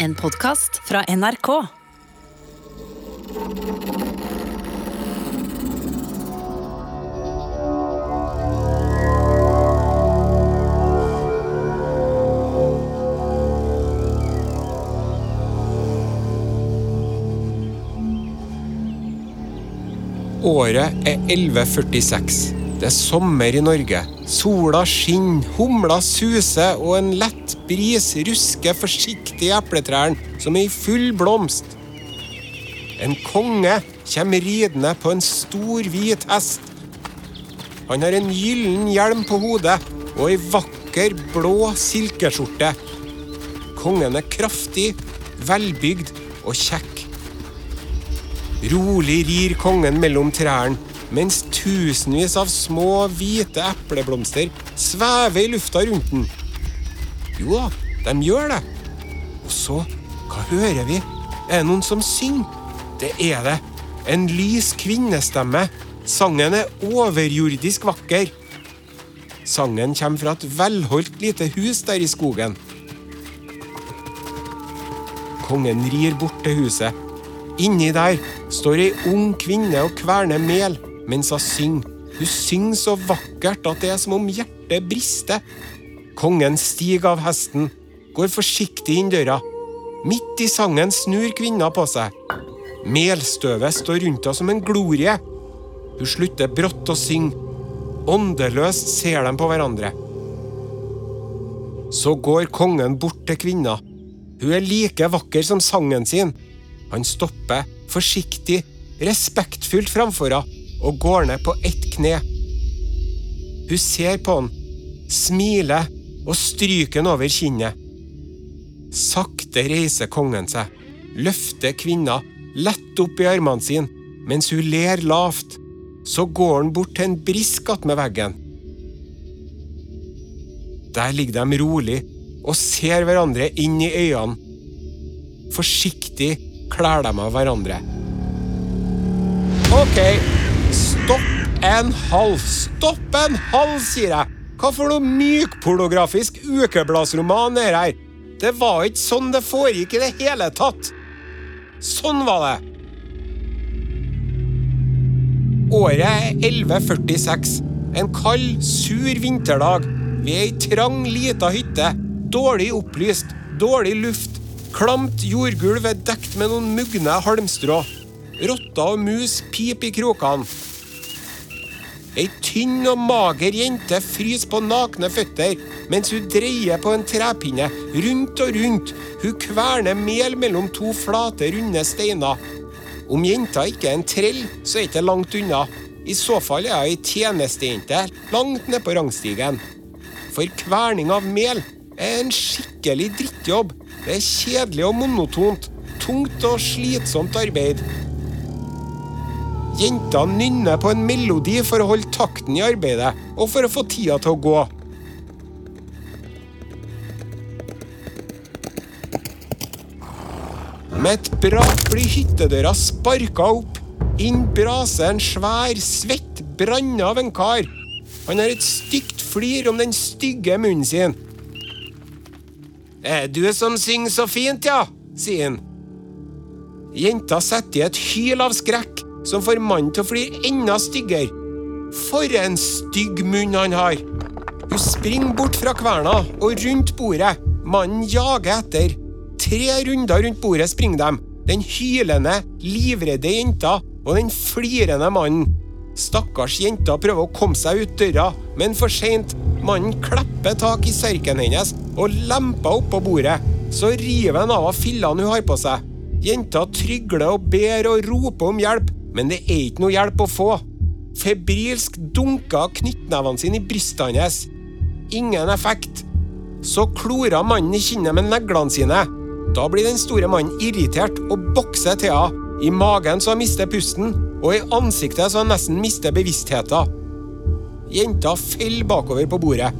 En podkast fra NRK. Året er 1146. Det er sommer i Norge. Sola skinner, humla suser, og en lett bris rusker forsiktig i epletrærne som er i full blomst. En konge kommer ridende på en stor, hvit hest. Han har en gyllen hjelm på hodet og ei vakker, blå silkeskjorte. Kongen er kraftig, velbygd og kjekk. Rolig rir kongen mellom trærne, mens tusenvis av små, hvite epleblomster svever i lufta rundt den. Jo da, de gjør det. Og så, hva hører vi? Er det noen som synger? Det er det. En lys kvinnestemme. Sangen er overjordisk vakker. Sangen kommer fra et velholdt lite hus der i skogen. Kongen rir bort til huset. Inni der står ei ung kvinne og kverner mel mens hun synger. Hun synger så vakkert at det er som om hjertet brister. Kongen stiger av hesten, går forsiktig inn døra. Midt i sangen snur kvinna på seg. Melstøvet står rundt henne som en glorie. Hun slutter brått å synge. Åndeløst ser de på hverandre. Så går kongen bort til kvinna. Hun er like vakker som sangen sin. Han stopper forsiktig, respektfullt framfor henne og går ned på ett kne. Hun ser på han, smiler og stryker han over kinnet. Sakte reiser kongen seg, løfter kvinna lett opp i armene sine mens hun ler lavt. Så går han bort til en brisk attmed veggen. Der ligger de rolig og ser hverandre inn i øynene. Forsiktig klær de av hverandre. OK, stopp en halv. Stopp en halv, sier jeg. Hva for noe mykpornografisk ukebladsroman er her? Det var ikke sånn det foregikk i det hele tatt. Sånn var det. Året er 1146. En kald, sur vinterdag. Vi er ei trang, lita hytte. Dårlig opplyst, dårlig luft. Klamt jordgulv er dekt med noen mugne halmstrå. Rotter og mus piper i krokene. Ei tynn og mager jente fryser på nakne føtter mens hun dreier på en trepinne rundt og rundt. Hun kverner mel mellom to flate, runde steiner. Om jenta ikke er en trell, så er det ikke langt unna. I så fall er hun ei tjenestejente langt nede på rangstigen. For kverning av mel er en skikkelig drittjobb. Det er kjedelig og monotont. Tungt og slitsomt arbeid. Jenta nynner på en melodi for å holde takten i arbeidet, og for å få tida til å gå. Med et brak blir hyttedøra sparka opp. Inn braser en svær, svett branne av en kar. Han har et stygt flir om den stygge munnen sin. Er du som synger så fint, ja? sier han. Jenta setter i et hyl av skrekk som får mannen til å fly enda styggere. For en stygg munn han har! Hun springer bort fra kverna og rundt bordet. Mannen jager etter. Tre runder rundt bordet springer dem. Den hylende, livredde jenta og den flirende mannen. Stakkars jenta prøver å komme seg ut døra, men for seint. Mannen klipper tak i serken hennes og lemper oppå bordet. Så river han av henne fillene hun har på seg. Jenta trygler og ber og roper om hjelp, men det er ikke noe hjelp å få. Febrilsk dunka knyttnevene sine i brystet hans. Ingen effekt. Så klorer mannen i kinnet med neglene sine. Da blir den store mannen irritert og bokser til. I magen så han mister pusten, og i ansiktet så han nesten mister bevisstheten. Jenta faller bakover på bordet.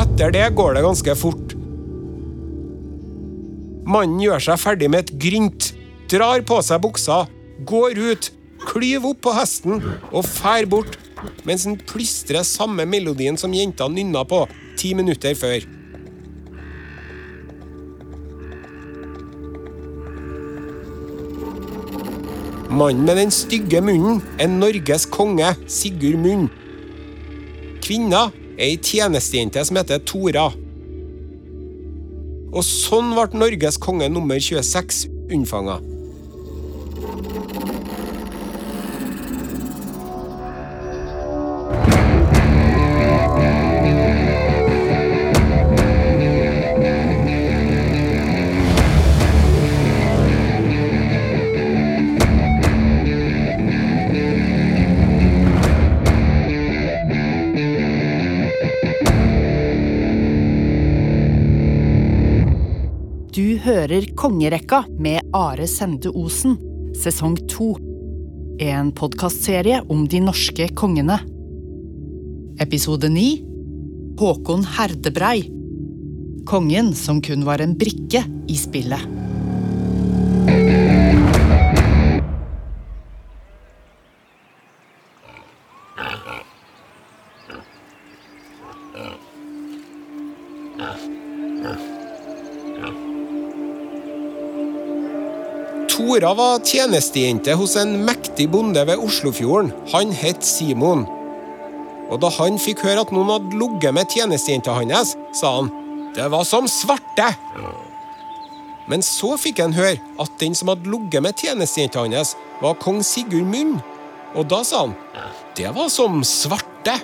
Etter det går det ganske fort. Mannen gjør seg ferdig med et grynt, drar på seg buksa, går ut, klyver opp på hesten og fær bort, mens han plystrer samme melodien som jenta nynna på ti minutter før. Mannen med den stygge munnen er Norges konge, Sigurd Munn. Kvinna er ei tjenestejente som heter Tora. Og sånn ble Norges konge nummer 26 unnfanga. Hører Kongerekka med Are Sende Osen, sesong to. En podkastserie om de norske kongene. Episode ni Håkon Herdebrei. Kongen som kun var en brikke i spillet. Tora var tjenestejente hos en mektig bonde ved Oslofjorden. Han het Simon. Og da han fikk høre at noen hadde ligget med tjenestejenta hans, sa han det var som svarte. Men så fikk han høre at den som hadde ligget med tjenestejenta hans, var kong Sigurd Munn. Og da sa han det var som svarte.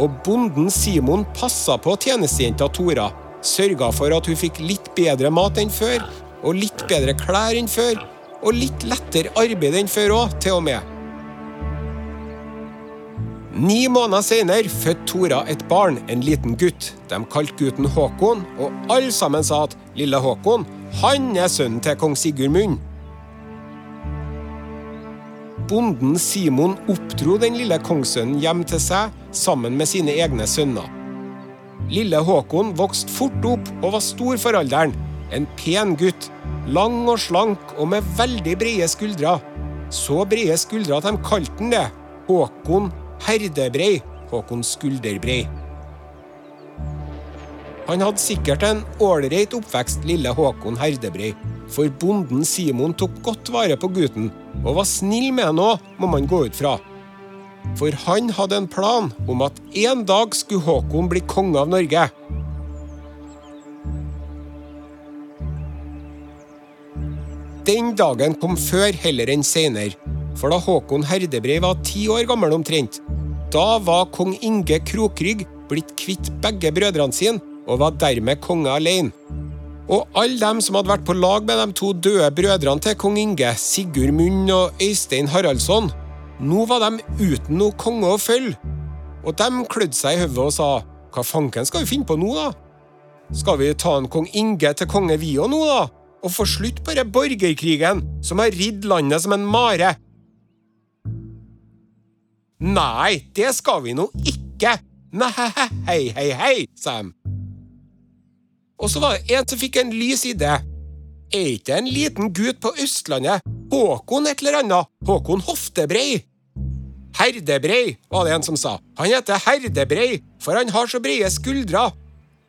Og bonden Simon passa på tjenestejenta Tora. Sørga for at hun fikk litt bedre mat enn før, og litt bedre klær enn før, og litt lettere arbeid enn før òg, til og med. Ni måneder senere fødte Tora et barn, en liten gutt. De kalte gutten Håkon, og alle sammen sa at lille Håkon, han er sønnen til kong Sigurd Munn. Bonden Simon oppdro den lille kongssønnen hjem til seg sammen med sine egne sønner. Lille Håkon vokste fort opp og var stor for alderen. En pen gutt. Lang og slank og med veldig brede skuldre. Så brede skuldre at de kalte han det. Håkon Herdebrei. Håkon Skulderbrei. Han hadde sikkert en ålreit oppvekst, lille Håkon Herdebrei, for bonden Simon tok godt vare på gutten, og var snill med han òg, må man gå ut fra. For han hadde en plan om at en dag skulle Håkon bli konge av Norge. Den dagen kom før heller enn senere, for da Håkon Herdebrei var ti år gammel omtrent, da var kong Inge Krokrygg blitt kvitt begge brødrene sine og var dermed konge alene. Og alle dem som hadde vært på lag med de to døde brødrene til kong Inge, Sigurd Munn og Øystein Haraldsson, nå var de uten noe konge å følge. Og de klødde seg i hodet og sa hva fanken skal vi finne på nå, da? Skal vi ta en kong Inge til konge vi òg nå, da? Og få slutt på denne borgerkrigen som har ridd landet som en mare? Nei, det skal vi nå ikke! Nei, hei, hei, hei, sa de. Og så var det en som fikk en lys idé. Er ikke en liten gutt på Østlandet, Håkon et eller annet, Håkon Hoftebrei? Herdebrei, var det en som sa. Han heter Herdebrei, for han har så brede skuldre.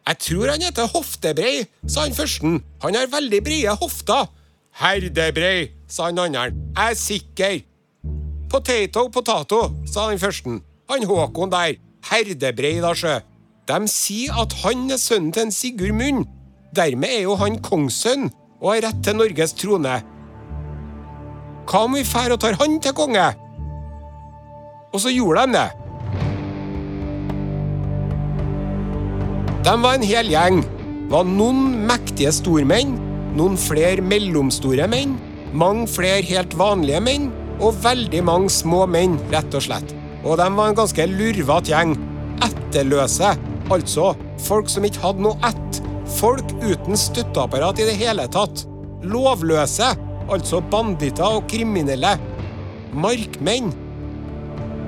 Jeg tror han heter Hoftebrei, sa han førsten. Han har veldig brede hofter. Herdebrei, sa han andre. Jeg er sikker. Potato, potato, sa den førsten. Han Håkon der. Herdebrei, da, sjø. De sier at han er sønnen til en Sigurd Munn. Dermed er jo han kongssønn og har rett til Norges trone. Hva om vi drar og tar han til konge? Og så gjorde de det. De var en hel gjeng. Var noen mektige stormenn, noen flere mellomstore menn, mange flere helt vanlige menn, og veldig mange små menn, rett og slett. Og de var en ganske lurvete gjeng. Etterløse, altså folk som ikke hadde noe ett. Folk uten støtteapparat i det hele tatt. Lovløse, altså banditter og kriminelle. Markmenn.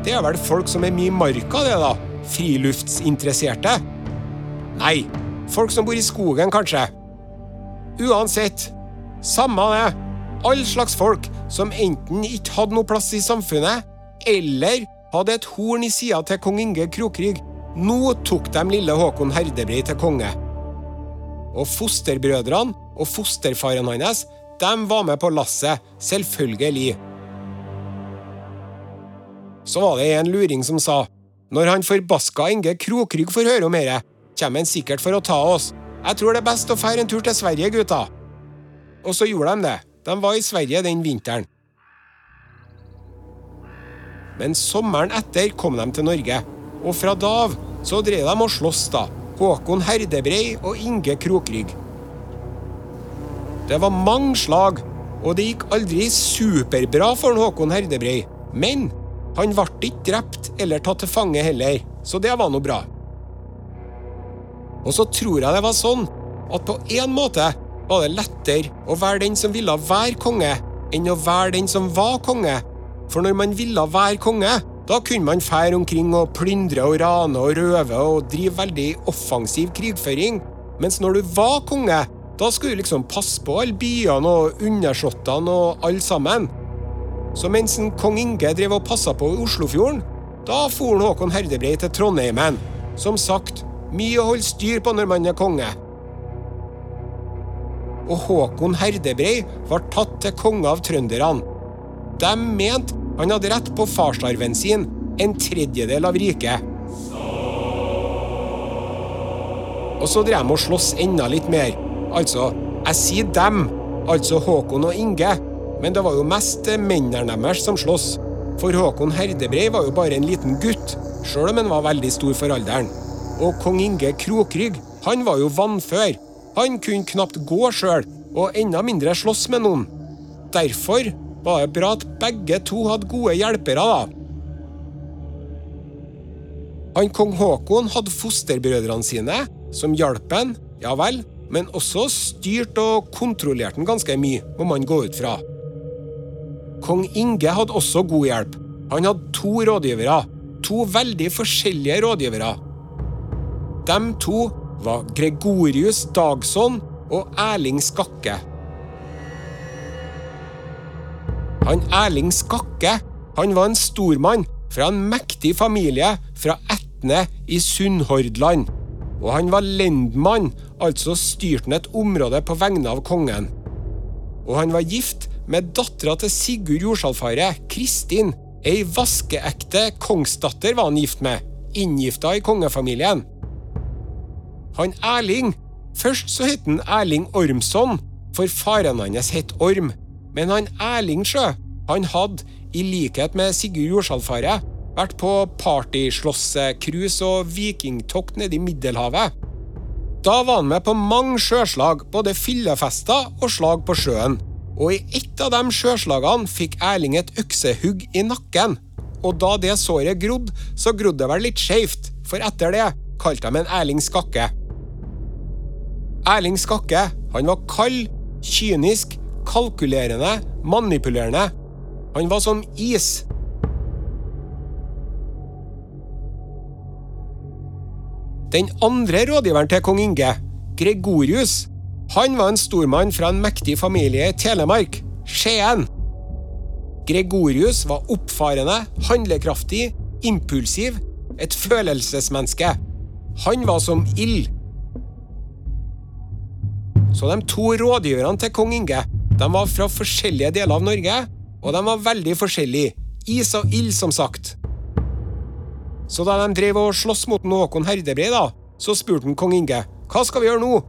Det er vel folk som er mye i marka, det, da? Friluftsinteresserte? Nei, folk som bor i skogen, kanskje. Uansett, samme det. All slags folk som enten ikke hadde noe plass i samfunnet, eller hadde et horn i sida til kong Inge Krokrygg. Nå tok de lille Håkon Herdebrei til konge. Og fosterbrødrene og fosterfaren hans de var med på lasset, selvfølgelig. Så var det en luring som sa når han forbaska Inge Krokrygg får høre om dette, kommer han sikkert for å ta oss. Jeg tror det er best å fære en tur til Sverige, gutta. Og så gjorde de det. De var i Sverige den vinteren. Men sommeren etter kom de til Norge, og fra da av så drev de og sloss, da. Håkon Herdebrei og Inge Krokrygg. Det var mange slag, og det gikk aldri superbra for Håkon Herdebrei. Men han ble ikke drept eller tatt til fange heller, så det var nå bra. Og så tror jeg det var sånn at på en måte var det lettere å være den som ville være konge, enn å være den som var konge. For når man ville være konge, da kunne man fære omkring og plyndre og rane og røve og drive veldig offensiv krigføring. Mens når du var konge, da skulle du liksom passe på alle byene og undersåttene og alle sammen. Så mens en kong Inge drev og passa på Oslofjorden, da for Håkon Herdebrei til Trondheimen. Som sagt, mye å holde styr på når man er konge. Og Håkon Herdebrei var tatt til konge av trønderne. De mente han hadde rett på farsarven sin, en tredjedel av riket. Og så drev de og sloss enda litt mer. Altså, jeg sier dem, altså Håkon og Inge, men det var jo mest mennene deres som sloss. For Håkon Herdebrei var jo bare en liten gutt, sjøl om han var veldig stor for alderen. Og kong Inge Krokrygg, han var jo vannfør. Han kunne knapt gå sjøl, og enda mindre slåss med noen. Derfor var det bra at begge to hadde gode hjelpere, da. Han kong Haakon hadde fosterbrødrene sine, som hjalp han, ja vel, men også styrte og kontrollerte han ganske mye, må man gå ut fra. Kong Inge hadde også god hjelp. Han hadde to rådgivere, to veldig forskjellige rådgivere. De to var Gregorius Dagson og Erling Skakke. Han Erling Skakke han var en stormann fra en mektig familie fra Etne i Sunnhordland. Og han var lendmann, altså styrte han et område på vegne av kongen. Og han var gift med dattera til Sigurd Jordsalfaret, Kristin. Ei vaskeekte kongsdatter var han gift med, inngifta i kongefamilien. Han Erling Først så het han Erling Ormsson, for faren hans het Orm. Men han Erling Sjø, han hadde, i likhet med Sigurd Jorsalfaret, vært på partyslåssecruise og vikingtokt nede i Middelhavet. Da var han med på mange sjøslag, både fyllefester og slag på sjøen. Og i ett av de sjøslagene fikk Erling et øksehugg i nakken. Og da det såret grodde, så grodde det vel litt skeivt, for etter det kalte de en Erling Skakke. Erling Skakke han var kald, kynisk, kalkulerende, manipulerende. Han var som is. Den andre rådgiveren til kong Inge, Gregorius, han var en stormann fra en mektig familie i Telemark, Skien. Gregorius var oppfarende, handlekraftig, impulsiv, et følelsesmenneske. Han var som ild. Så de to rådgiverne til kong Inge de var fra forskjellige deler av Norge, og de var veldig forskjellige. Is og ild, som sagt. Så da de drev og sloss mot Håkon Herdebrei, da, så spurte han kong Inge hva skal vi gjøre nå?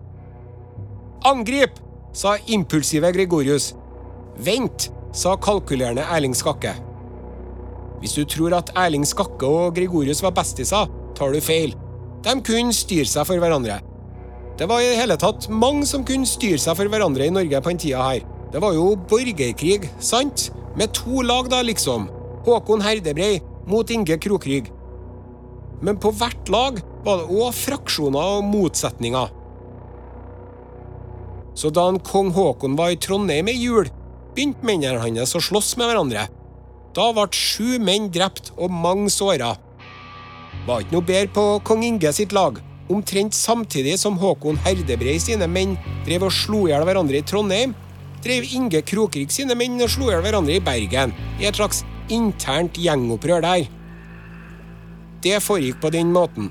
Angrip! sa impulsive Gregorius. Vent! sa kalkulerende Erling Skakke. Hvis du tror at Erling Skakke og Gregorius var bestiser, tar du feil. De kunne styre seg for hverandre. Det var i det hele tatt mange som kunne styre seg for hverandre i Norge på den tida her. Det var jo borgerkrig, sant? Med to lag, da, liksom. Håkon Herdebrei mot Inge Krokrygg. Men på hvert lag var det òg fraksjoner og motsetninger. Så da en kong Haakon var i Trondheim i jul, begynte mennene hans å slåss med hverandre. Da ble sju menn drept og mange såra. Var ikke noe bedre på kong Inge sitt lag. Omtrent samtidig som Håkon Herdebrei sine menn drev og slo i hjel hverandre i Trondheim, drev Inge Krokrik sine menn og slo i hjel hverandre i Bergen, i et slags internt gjengopprør der. Det foregikk på den måten.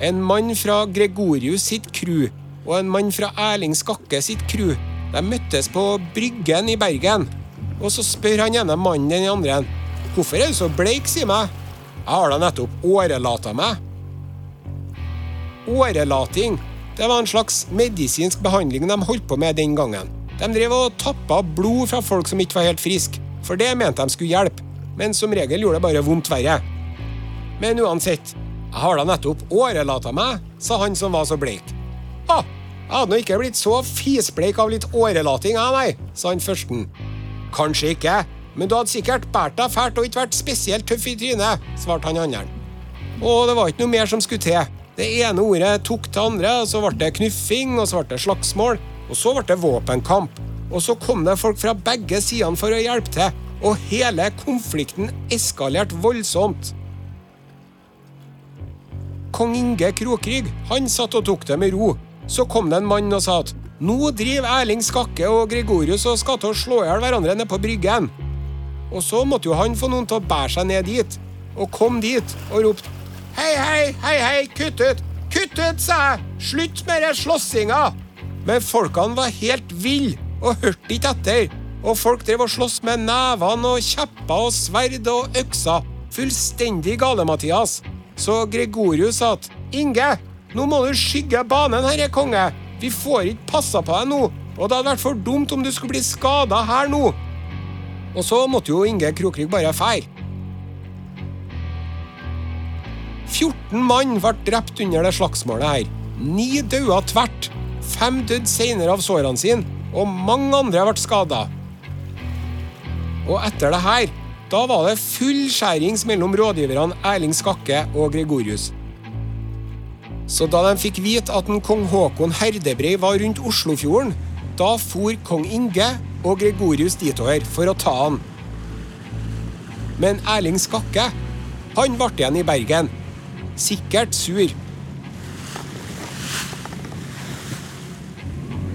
En mann fra Gregorius sitt crew og en mann fra Erling Skakke sitt crew De møttes på Bryggen i Bergen. Og så spør han ene mannen den andre Hvorfor er du så bleik, si meg? Jeg har da nettopp årelata meg. Årelating det var en slags medisinsk behandling de holdt på med den gangen. De drev og tappa blod fra folk som ikke var helt friske, for det mente de skulle hjelpe, men som regel gjorde det bare vondt verre. Men uansett, jeg har da nettopp årelata meg, sa han som var så bleik. Ah, jeg hadde nå ikke blitt så fisbleik av litt årelating, jeg, nei, sa han førsten. Kanskje ikke, men du hadde sikkert båret deg fælt og ikke vært spesielt tøff i trynet, svarte han andre. Og det var ikke noe mer som skulle til. Det ene ordet tok til andre, og så ble det knuffing, og så ble det slagsmål, og så ble det våpenkamp. Og så kom det folk fra begge sidene for å hjelpe til, og hele konflikten eskalerte voldsomt. Kong Inge Krokrygg han satt og tok det med ro. Så kom det en mann og sa at nå driver Erling Skakke og Gregorius og skal til å slå i hjel hverandre nede på Bryggen. Og så måtte jo han få noen til å bære seg ned dit, og kom dit og ropte Hei, hei, hei, hei, kutt ut! Kutt ut, sa jeg! Slutt med den slåssinga! Men folkene var helt ville og hørte ikke etter. Og folk drev og sloss med nevene og kjepper og sverd og økser. Fullstendig gale, Mathias. Så Gregorius sa at Inge, nå må du skygge banen, herre konge. Vi får ikke passa på deg nå, og det hadde vært for dumt om du skulle bli skada her nå. Og så måtte jo Inge Krokrygg bare fære. 14 mann ble drept under det slagsmålet her. Ni døde tvert. Fem døde senere av sårene sine, og mange andre ble skada. Og etter det her, da var det full skjærings mellom rådgiverne Erling Skakke og Gregorius. Så da de fikk vite at en kong Haakon Herdebrei var rundt Oslofjorden, da for kong Inge og Gregorius ditover for å ta han. Men Erling Skakke, han ble igjen i Bergen. Sikkert sur.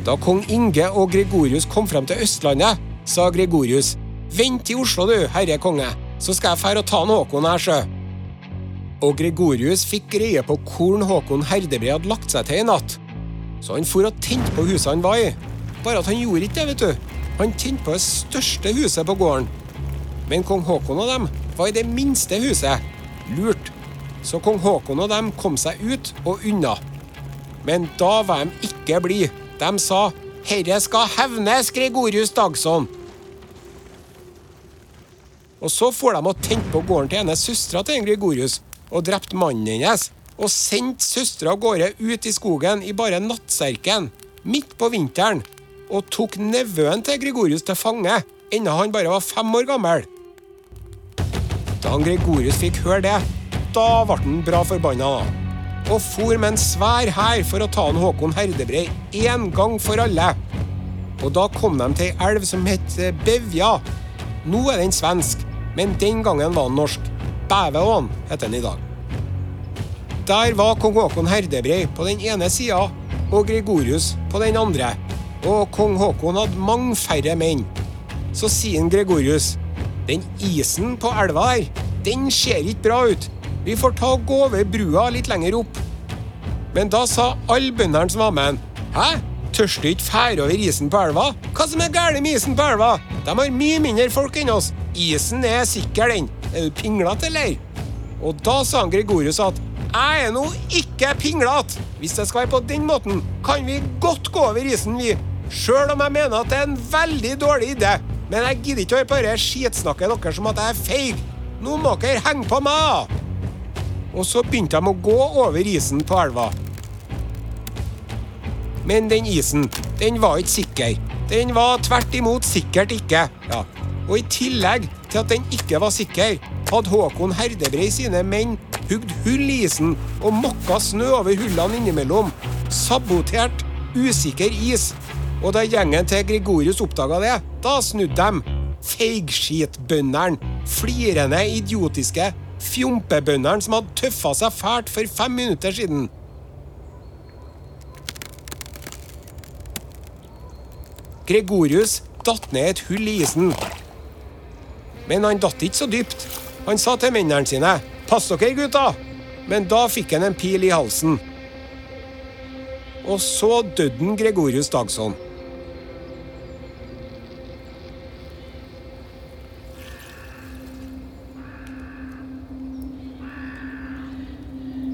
Da kong Inge og Gregorius kom frem til Østlandet, sa Gregorius, Vent i Oslo, du, herre konge, så skal jeg fære og ta en Håkon her, sjø. Og Gregorius fikk greie på hvordan Håkon Herdebre hadde lagt seg til i natt. Så han for og tente på huset han var i. Bare at han gjorde ikke det, vet du. Han tente på det største huset på gården. Men kong Håkon og dem var i det minste huset. Lurt. Så kong Haakon og dem kom seg ut og unna. Men da var de ikke blide. De sa 'Herre skal hevnes, Gregorius Dagsson'. Og så for de og tente på gården til ene søstera til Gregorius og drepte mannen hennes. Og sendte søstera av gårde ut i skogen i bare nattserken, midt på vinteren, og tok nevøen til Gregorius til fange, enda han bare var fem år gammel. Da Gregorius fikk høre det, da ble han bra forbanna. Og for med en svær hær for å ta han Håkon Herdebrei en gang for alle. Og da kom de til ei elv som het Bevja. Nå er den svensk, men den gangen var den norsk. Bæveån heter den i dag. Der var kong Håkon Herdebrei på den ene sida og Gregorius på den andre. Og kong Håkon hadde mange færre menn. Så sier Gregorius den isen på elva der, den ser ikke bra ut. Vi får ta og gå over brua litt lenger opp. Men da sa alle bøndene som var med, Hæ? Tørs du ikke fære over isen på elva? Hva som er galt med isen på elva? De har mye mindre folk enn oss. Isen er sikker, den. Er du pinglete, eller? Og da sa han Gregorius at jeg er nå ikke pinglete. Hvis det skal være på den måten, kan vi godt gå over isen, vi. Sjøl om jeg mener at det er en veldig dårlig idé. Men jeg gidder ikke å høre på dette skitsnakket deres om at jeg er feig. Nå må dere henge på meg! Og så begynte de å gå over isen på elva. Men den isen, den var ikke sikker. Den var tvert imot sikkert ikke. Ja. Og i tillegg til at den ikke var sikker, hadde Håkon Herdebrei sine menn hugd hull i isen og mokka snø over hullene innimellom. Sabotert usikker is. Og da gjengen til Gregorius oppdaga det, da snudde de. Feigskitbøndene. Flirende, idiotiske fjompebøndene som hadde tøffa seg fælt for fem minutter siden. Gregorius datt ned et hull i isen. Men han datt ikke så dypt. Han sa til mennene sine 'Pass dere, gutta!' Men da fikk han en pil i halsen. Og så døde Gregorius Dagsson.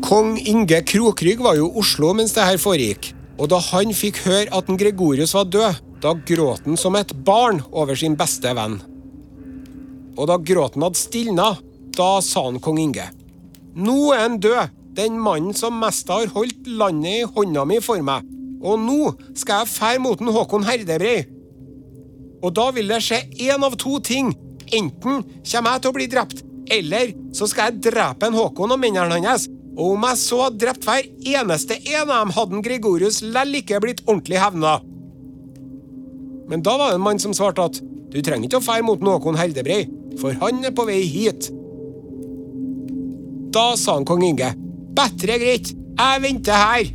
Kong Inge Krokrygg var jo i Oslo mens det her foregikk. Og da han fikk høre at en Gregorius var død, da gråt han som et barn over sin beste venn. Og da gråten hadde stilna, da sa han kong Inge. Nå er han død, den mannen som mest har holdt landet i hånda mi for meg. Og nå skal jeg fære mot en Håkon Herdebrei. Og da vil det skje én av to ting. Enten kommer jeg til å bli drept, eller så skal jeg drepe en Håkon og mennene hans. Og om jeg så hadde drept hver eneste en av dem, hadde Gregorius lell ikke blitt ordentlig hevna. Men da var det en mann som svarte at du trenger ikke å fære mot noen Heldebrei, for han er på vei hit. Da sa han kong Inge, bedre greit, jeg venter her.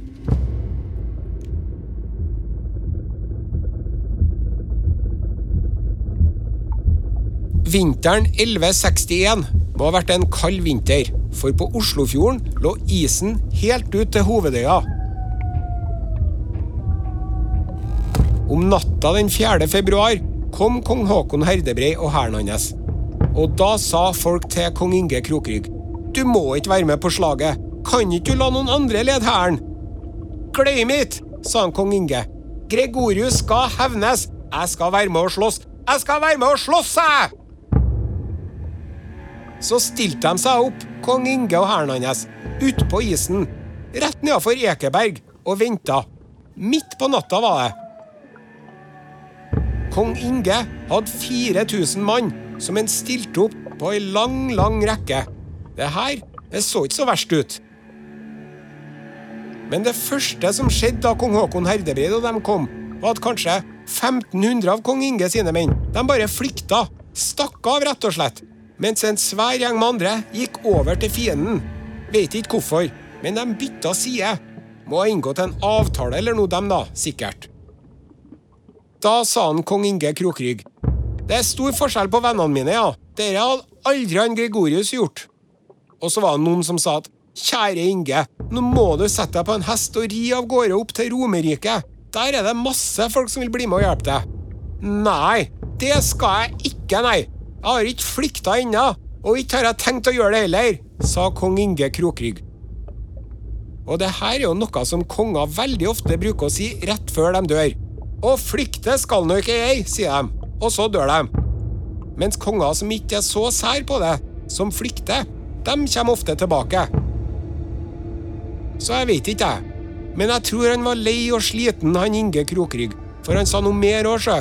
Vinteren 1161 må ha vært en kald vinter, for på Oslofjorden lå isen helt ut til Hovedøya. Om natta den 4. februar kom kong Håkon Herdebrei og hæren hans. Og da sa folk til kong Inge Krokrygg Du må ikke være med på slaget. Kan ikke du la noen andre lede hæren? Glem it, sa han kong Inge. Gregorius skal hevnes. Jeg skal være med og slåss. Jeg skal være med og slåss, jeg! Så stilte de seg opp, kong Inge og hæren hans, utpå isen, rett nedafor Ekeberg, og venta. Midt på natta var det. Kong Inge hadde 4000 mann som han stilte opp på ei lang, lang rekke. Det her det så ikke så verst ut. Men det første som skjedde da kong Håkon Herdebreid og dem kom, var at kanskje 1500 av kong Inge sine menn de bare flykta, stakk av rett og slett, mens en svær gjeng med andre gikk over til fienden. Vet ikke hvorfor, men de bytta side. Må ha inngått en avtale eller noe, dem da, sikkert. Da sa han kong Inge Krokrygg. Det er stor forskjell på vennene mine, ja. Dere hadde aldri han Gregorius gjort. Og så var det noen som sa at kjære Inge, nå må du sette deg på en hest og ri av gårde opp til Romerriket. Der er det masse folk som vil bli med og hjelpe deg. Nei, det skal jeg ikke, nei. Jeg har ikke flykta ennå, og ikke har jeg tenkt å gjøre det heller, sa kong Inge Krokrygg. Og det her er jo noe som konger veldig ofte bruker å si rett før de dør. Å flykte skal nå ikke jeg, sier de, og så dør de. Mens konger som ikke er så sær på det, som flykter, de kommer ofte tilbake. Så jeg vet ikke, jeg. Men jeg tror han var lei og sliten, han Inge Krokrygg, for han sa noe mer òg, sjø.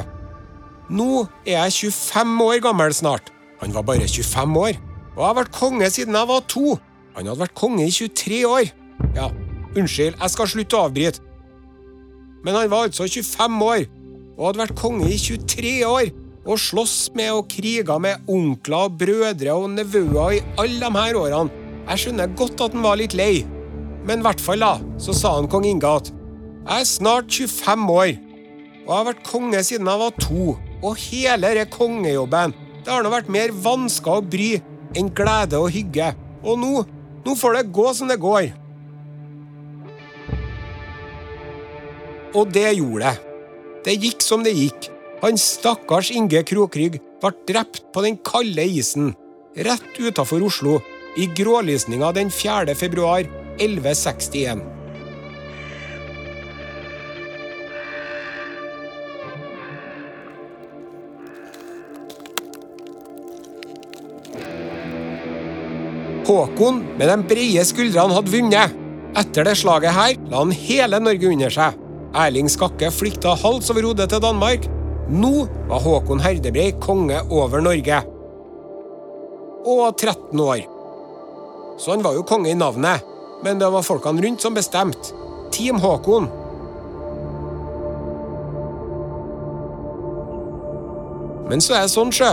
Nå er jeg 25 år gammel snart. Han var bare 25 år. Og jeg har vært konge siden jeg var to. Han hadde vært konge i 23 år. Ja, unnskyld, jeg skal slutte å avbryte. Men han var altså 25 år, og hadde vært konge i 23 år, og slåss med og kriga med onkler og brødre og nevøer i alle de her årene. Jeg skjønner godt at han var litt lei. Men i hvert fall, da, så sa han kong Inge at jeg er snart 25 år, og jeg har vært konge siden jeg var to. Og hele denne kongejobben, det har nå vært mer vansker å bry enn glede og hygge. Og nå, nå får det gå som det går. Og det gjorde det. Det gikk som det gikk. Han stakkars Inge Krokrygg ble drept på den kalde isen, rett utafor Oslo, i grålysninga den 4. februar 1161. Håkon med de brede skuldrene hadde vunnet. Etter det slaget her la han hele Norge under seg. Erling Skakke flykta hals over hode til Danmark. Nå var Håkon Herdebrei konge over Norge. Og 13 år. Så han var jo konge i navnet, men det var folkene rundt som bestemte. Team Håkon. Men så er det sånn, sjø,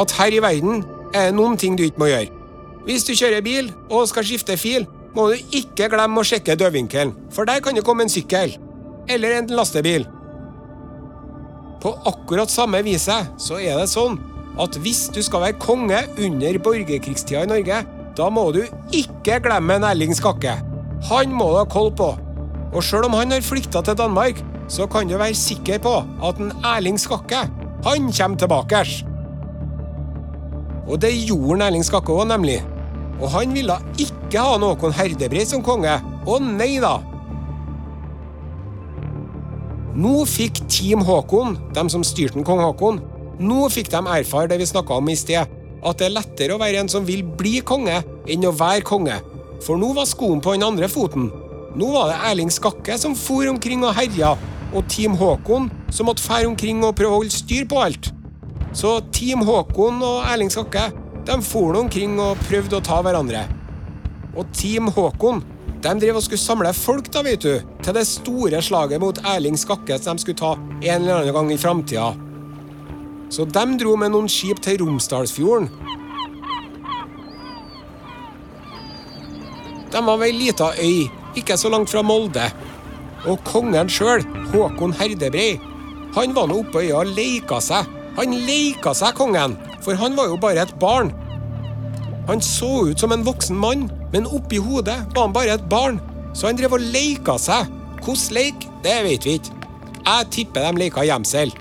at her i verden er det noen ting du ikke må gjøre. Hvis du kjører bil og skal skifte fil, må du ikke glemme å sjekke dødvinkelen, for der kan det komme en sykkel. Eller en lastebil. På akkurat samme viset så er det sånn at hvis du skal være konge under borgerkrigstida i Norge, da må du ikke glemme Erling Skakke. Han må du ha koll på. Og sjøl om han har flykta til Danmark, så kan du være sikker på at en Erling Skakke, han kommer tilbake. Og det gjorde Erling Skakke òg, nemlig. Og han ville ikke ha noen Herdebrei som konge. Å nei da! Nå fikk Team Håkon, de som styrte kong Håkon, nå fikk de erfare det vi snakka om i sted, at det er lettere å være en som vil bli konge, enn å være konge. For nå var skoen på den andre foten. Nå var det Erling Skakke som for omkring og herja, og Team Håkon som måtte fære omkring og prøve å holde styr på alt. Så Team Håkon og Erling Skakke de for omkring og prøvde å ta hverandre. Og Team Håkon de drev og skulle samle folk da, vet du, til det store slaget mot Erling Skakke som de skulle ta en eller annen gang i framtida. Så de dro med noen skip til Romsdalsfjorden. De var ved ei lita øy, ikke så langt fra Molde. Og kongen sjøl, Håkon Herdebrei, han var nå oppe på øya og leika seg. Han leika seg, kongen, for han var jo bare et barn. Han så ut som en voksen mann, men oppi hodet var han bare et barn. Så han drev og leika seg. Hvordan leik, det vet vi ikke. Jeg tipper de leika gjemsel.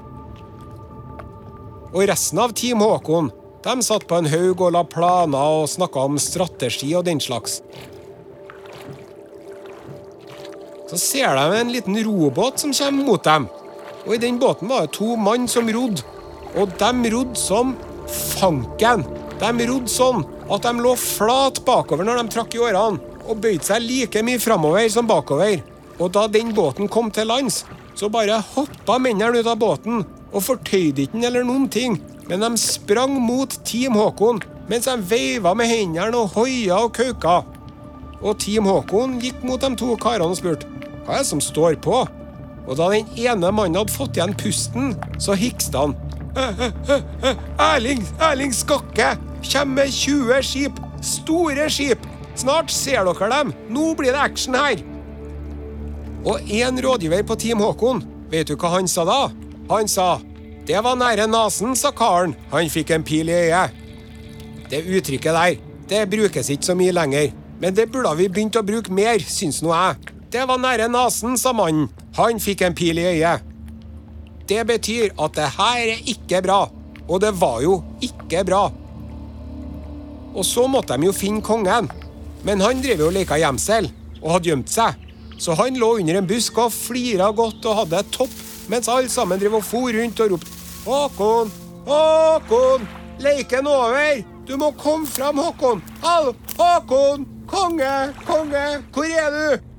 Og resten av Team Håkon de satt på en haug og la planer og snakka om strategi og den slags. Så ser de en liten robåt som kommer mot dem. Og I den båten var det to mann som rodde. Og de rodde som fanken. De rodde sånn at de lå flat bakover når de trakk i årene, og bøyde seg like mye framover som bakover. Og da den båten kom til lands, så bare hoppa mennene ut av båten og fortøyde ikke den eller noen ting, men de sprang mot Team Håkon mens de veiva med hendene og hoia og kauka. Og Team Håkon gikk mot de to karene og spurte hva er det som står på. Og da den ene mannen hadde fått igjen pusten, så hikste han. Erling, Erling Skakke kommer med 20 skip. Store skip. Snart ser dere dem. Nå blir det action her. Og én rådgiver på Team Håkon, vet du hva han sa da? Han sa det var nære nesen, sa karen. Han fikk en pil i øyet. Det uttrykket der, det brukes ikke så mye lenger. Men det burde vi begynt å bruke mer, syns nå jeg. Det var nære nesen, sa mannen. Han fikk en pil i øyet. Det betyr at det her er ikke bra. Og det var jo ikke bra. Og så måtte de jo finne kongen. Men han drev jo og leka gjemsel, og hadde gjemt seg. Så han lå under en busk og flira godt og hadde det topp mens alle sammen drev og for rundt og ropte Håkon! Håkon! Leiken over! Du må komme fram, Håkon! Hallo! Håkon! Konge! Konge! Hvor er du?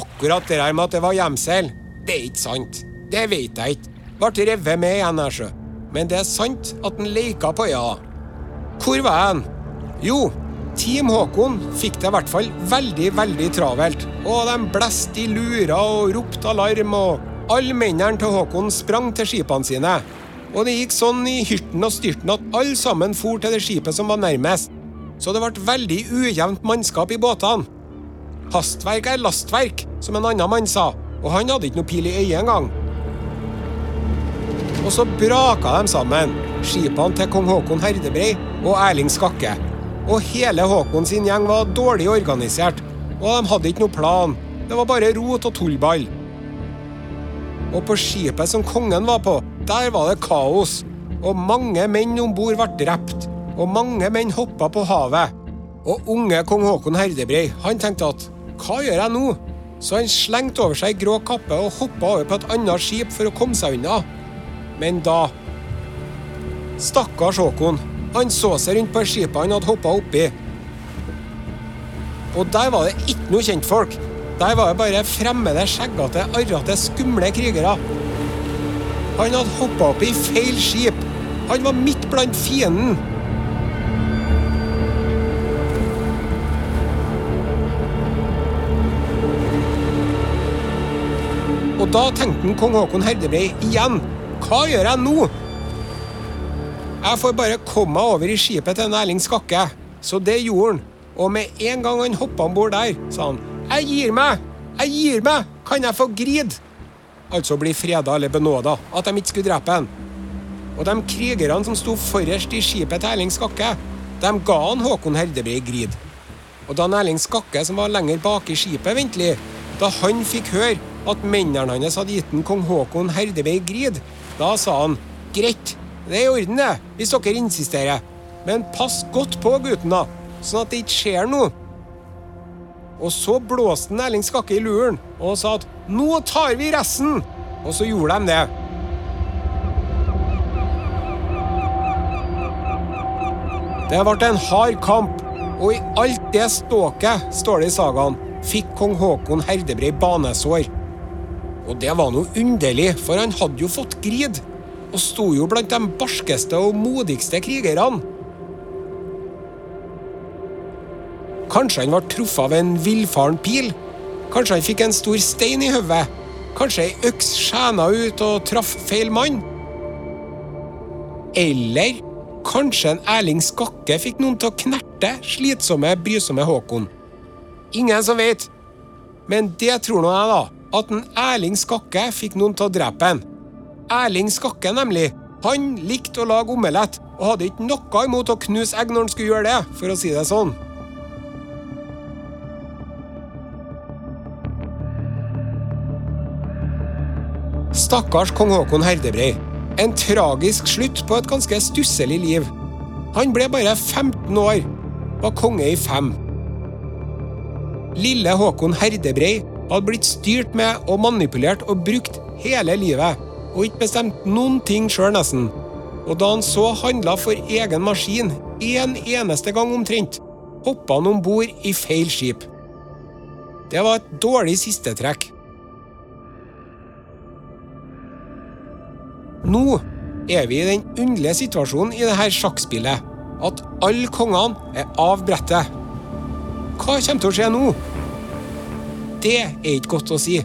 Akkurat det der med at det var gjemsel, det er ikke sant. Det vet jeg ikke. Ble revet med igjen, her, sjø. Men det er sant at han leika på øya. Hvor var han? Jo, Team Håkon fikk det i hvert fall veldig, veldig travelt. Og de blåste i lura og ropte alarm, og alle mennene til Håkon sprang til skipene sine. Og det gikk sånn i hyrten og styrten at alle sammen for til det skipet som var nærmest. Så det ble veldig ujevnt mannskap i båtene. Hastverk er lastverk, som en annen mann sa, og han hadde ikke noe pil i øyet engang. Og så braka de sammen, skipene til kong Håkon Herdebrei og Erling Skakke. Og hele Håkon sin gjeng var dårlig organisert, og de hadde ikke noe plan. Det var bare rot og tullball. Og på skipet som kongen var på, der var det kaos. Og mange menn om bord ble drept, og mange menn hoppa på havet. Og unge kong Håkon Herdebrei han tenkte at hva gjør jeg nå? Så han slengte over seg grå kappe og hoppa over på et annet skip for å komme seg unna. Men da Stakkars Håkon. Han så seg rundt på skipet han hadde hoppa oppi. Og der var det ikke noe kjentfolk. Der var det bare fremmede, skjeggete, arrete, skumle krigere. Han hadde hoppa opp i feil skip. Han var midt blant fienden. Og da tenkte han kong Håkon Herdebrei igjen. Hva gjør jeg nå? Jeg får bare komme meg over i skipet til Erling Skakke. Så det gjorde han. Og med en gang han hoppa om bord der, sa han Jeg gir meg! Jeg gir meg! Kan jeg få grid? Altså bli freda eller benåda, at de ikke skulle drepe han. Og de krigerne som sto forrest i skipet til Erling Skakke, de ga han Håkon Herdebrei grid. Og da Erling Skakke, som var lenger bak i skipet, ventelig, da han fikk høre at mennene hans hadde gitt kong Håkon Herdebrei grid, da sa han greit, det er i orden, det, hvis dere insisterer. Men pass godt på, gutten, da. sånn at det ikke skjer noe. Og så blåste Erling Skakke i luren og sa at 'nå tar vi resten'. Og så gjorde de det. Det ble en hard kamp, og i alt det ståket, står det i sagaen, fikk kong Haakon Herdebrei banesår. Og det var noe underlig, for han hadde jo fått grid, og sto jo blant de barskeste og modigste krigerne. Kanskje han ble truffet av en villfaren pil? Kanskje han fikk en stor stein i hodet? Kanskje ei øks skjæna ut og traff feil mann? Eller kanskje en Erling Skakke fikk noen til å knerte slitsomme, brysomme Håkon? Ingen som vet. Men det tror nå jeg, da. At en Erling Skakke fikk noen til å drepe en. Erling Skakke, nemlig. Han likte å lage omelett, og hadde ikke noe imot å knuse egg når han skulle gjøre det, for å si det sånn. Stakkars kong Haakon Herdebrei. En tragisk slutt på et ganske stusselig liv. Han ble bare 15 år, var konge i fem. Lille Håkon Herdebrei hadde blitt styrt med og manipulert og brukt hele livet, og ikke bestemt noen ting sjøl, nesten. Og da han så handla for egen maskin, én en eneste gang omtrent, hoppa han om bord i feil skip. Det var et dårlig sistetrekk. Nå er vi i den underlige situasjonen i dette sjakkspillet at alle kongene er av brettet. Hva kommer til å skje nå? Det er ikke godt å si.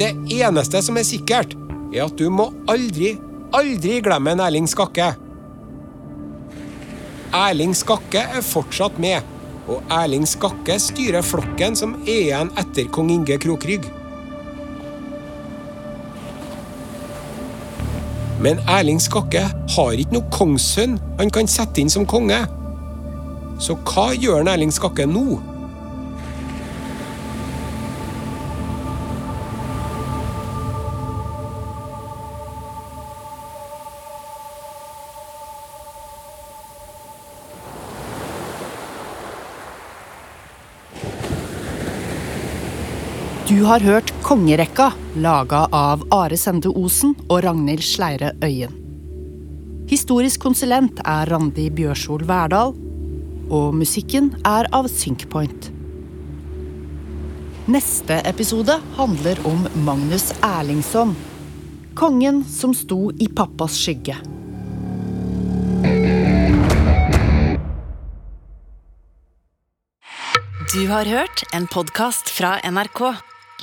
Det eneste som er sikkert, er at du må aldri, aldri glemme en Erling Skakke. Erling Skakke er fortsatt med, og Erling Skakke styrer flokken som er igjen etter kong Inge Krokrygg. Men Erling Skakke har ikke noe kongssønn han kan sette inn som konge. Så hva gjør Erling Skakke nå? Har hørt Kongerekka, laga av Are Sende Osen og Ragnhild Sleire Øyen. Historisk konsulent er Randi Bjørsol Verdal, og musikken er av Synkpoint. Neste episode handler om Magnus Erlingsson. Kongen som sto i pappas skygge. Du har hørt en podkast fra NRK.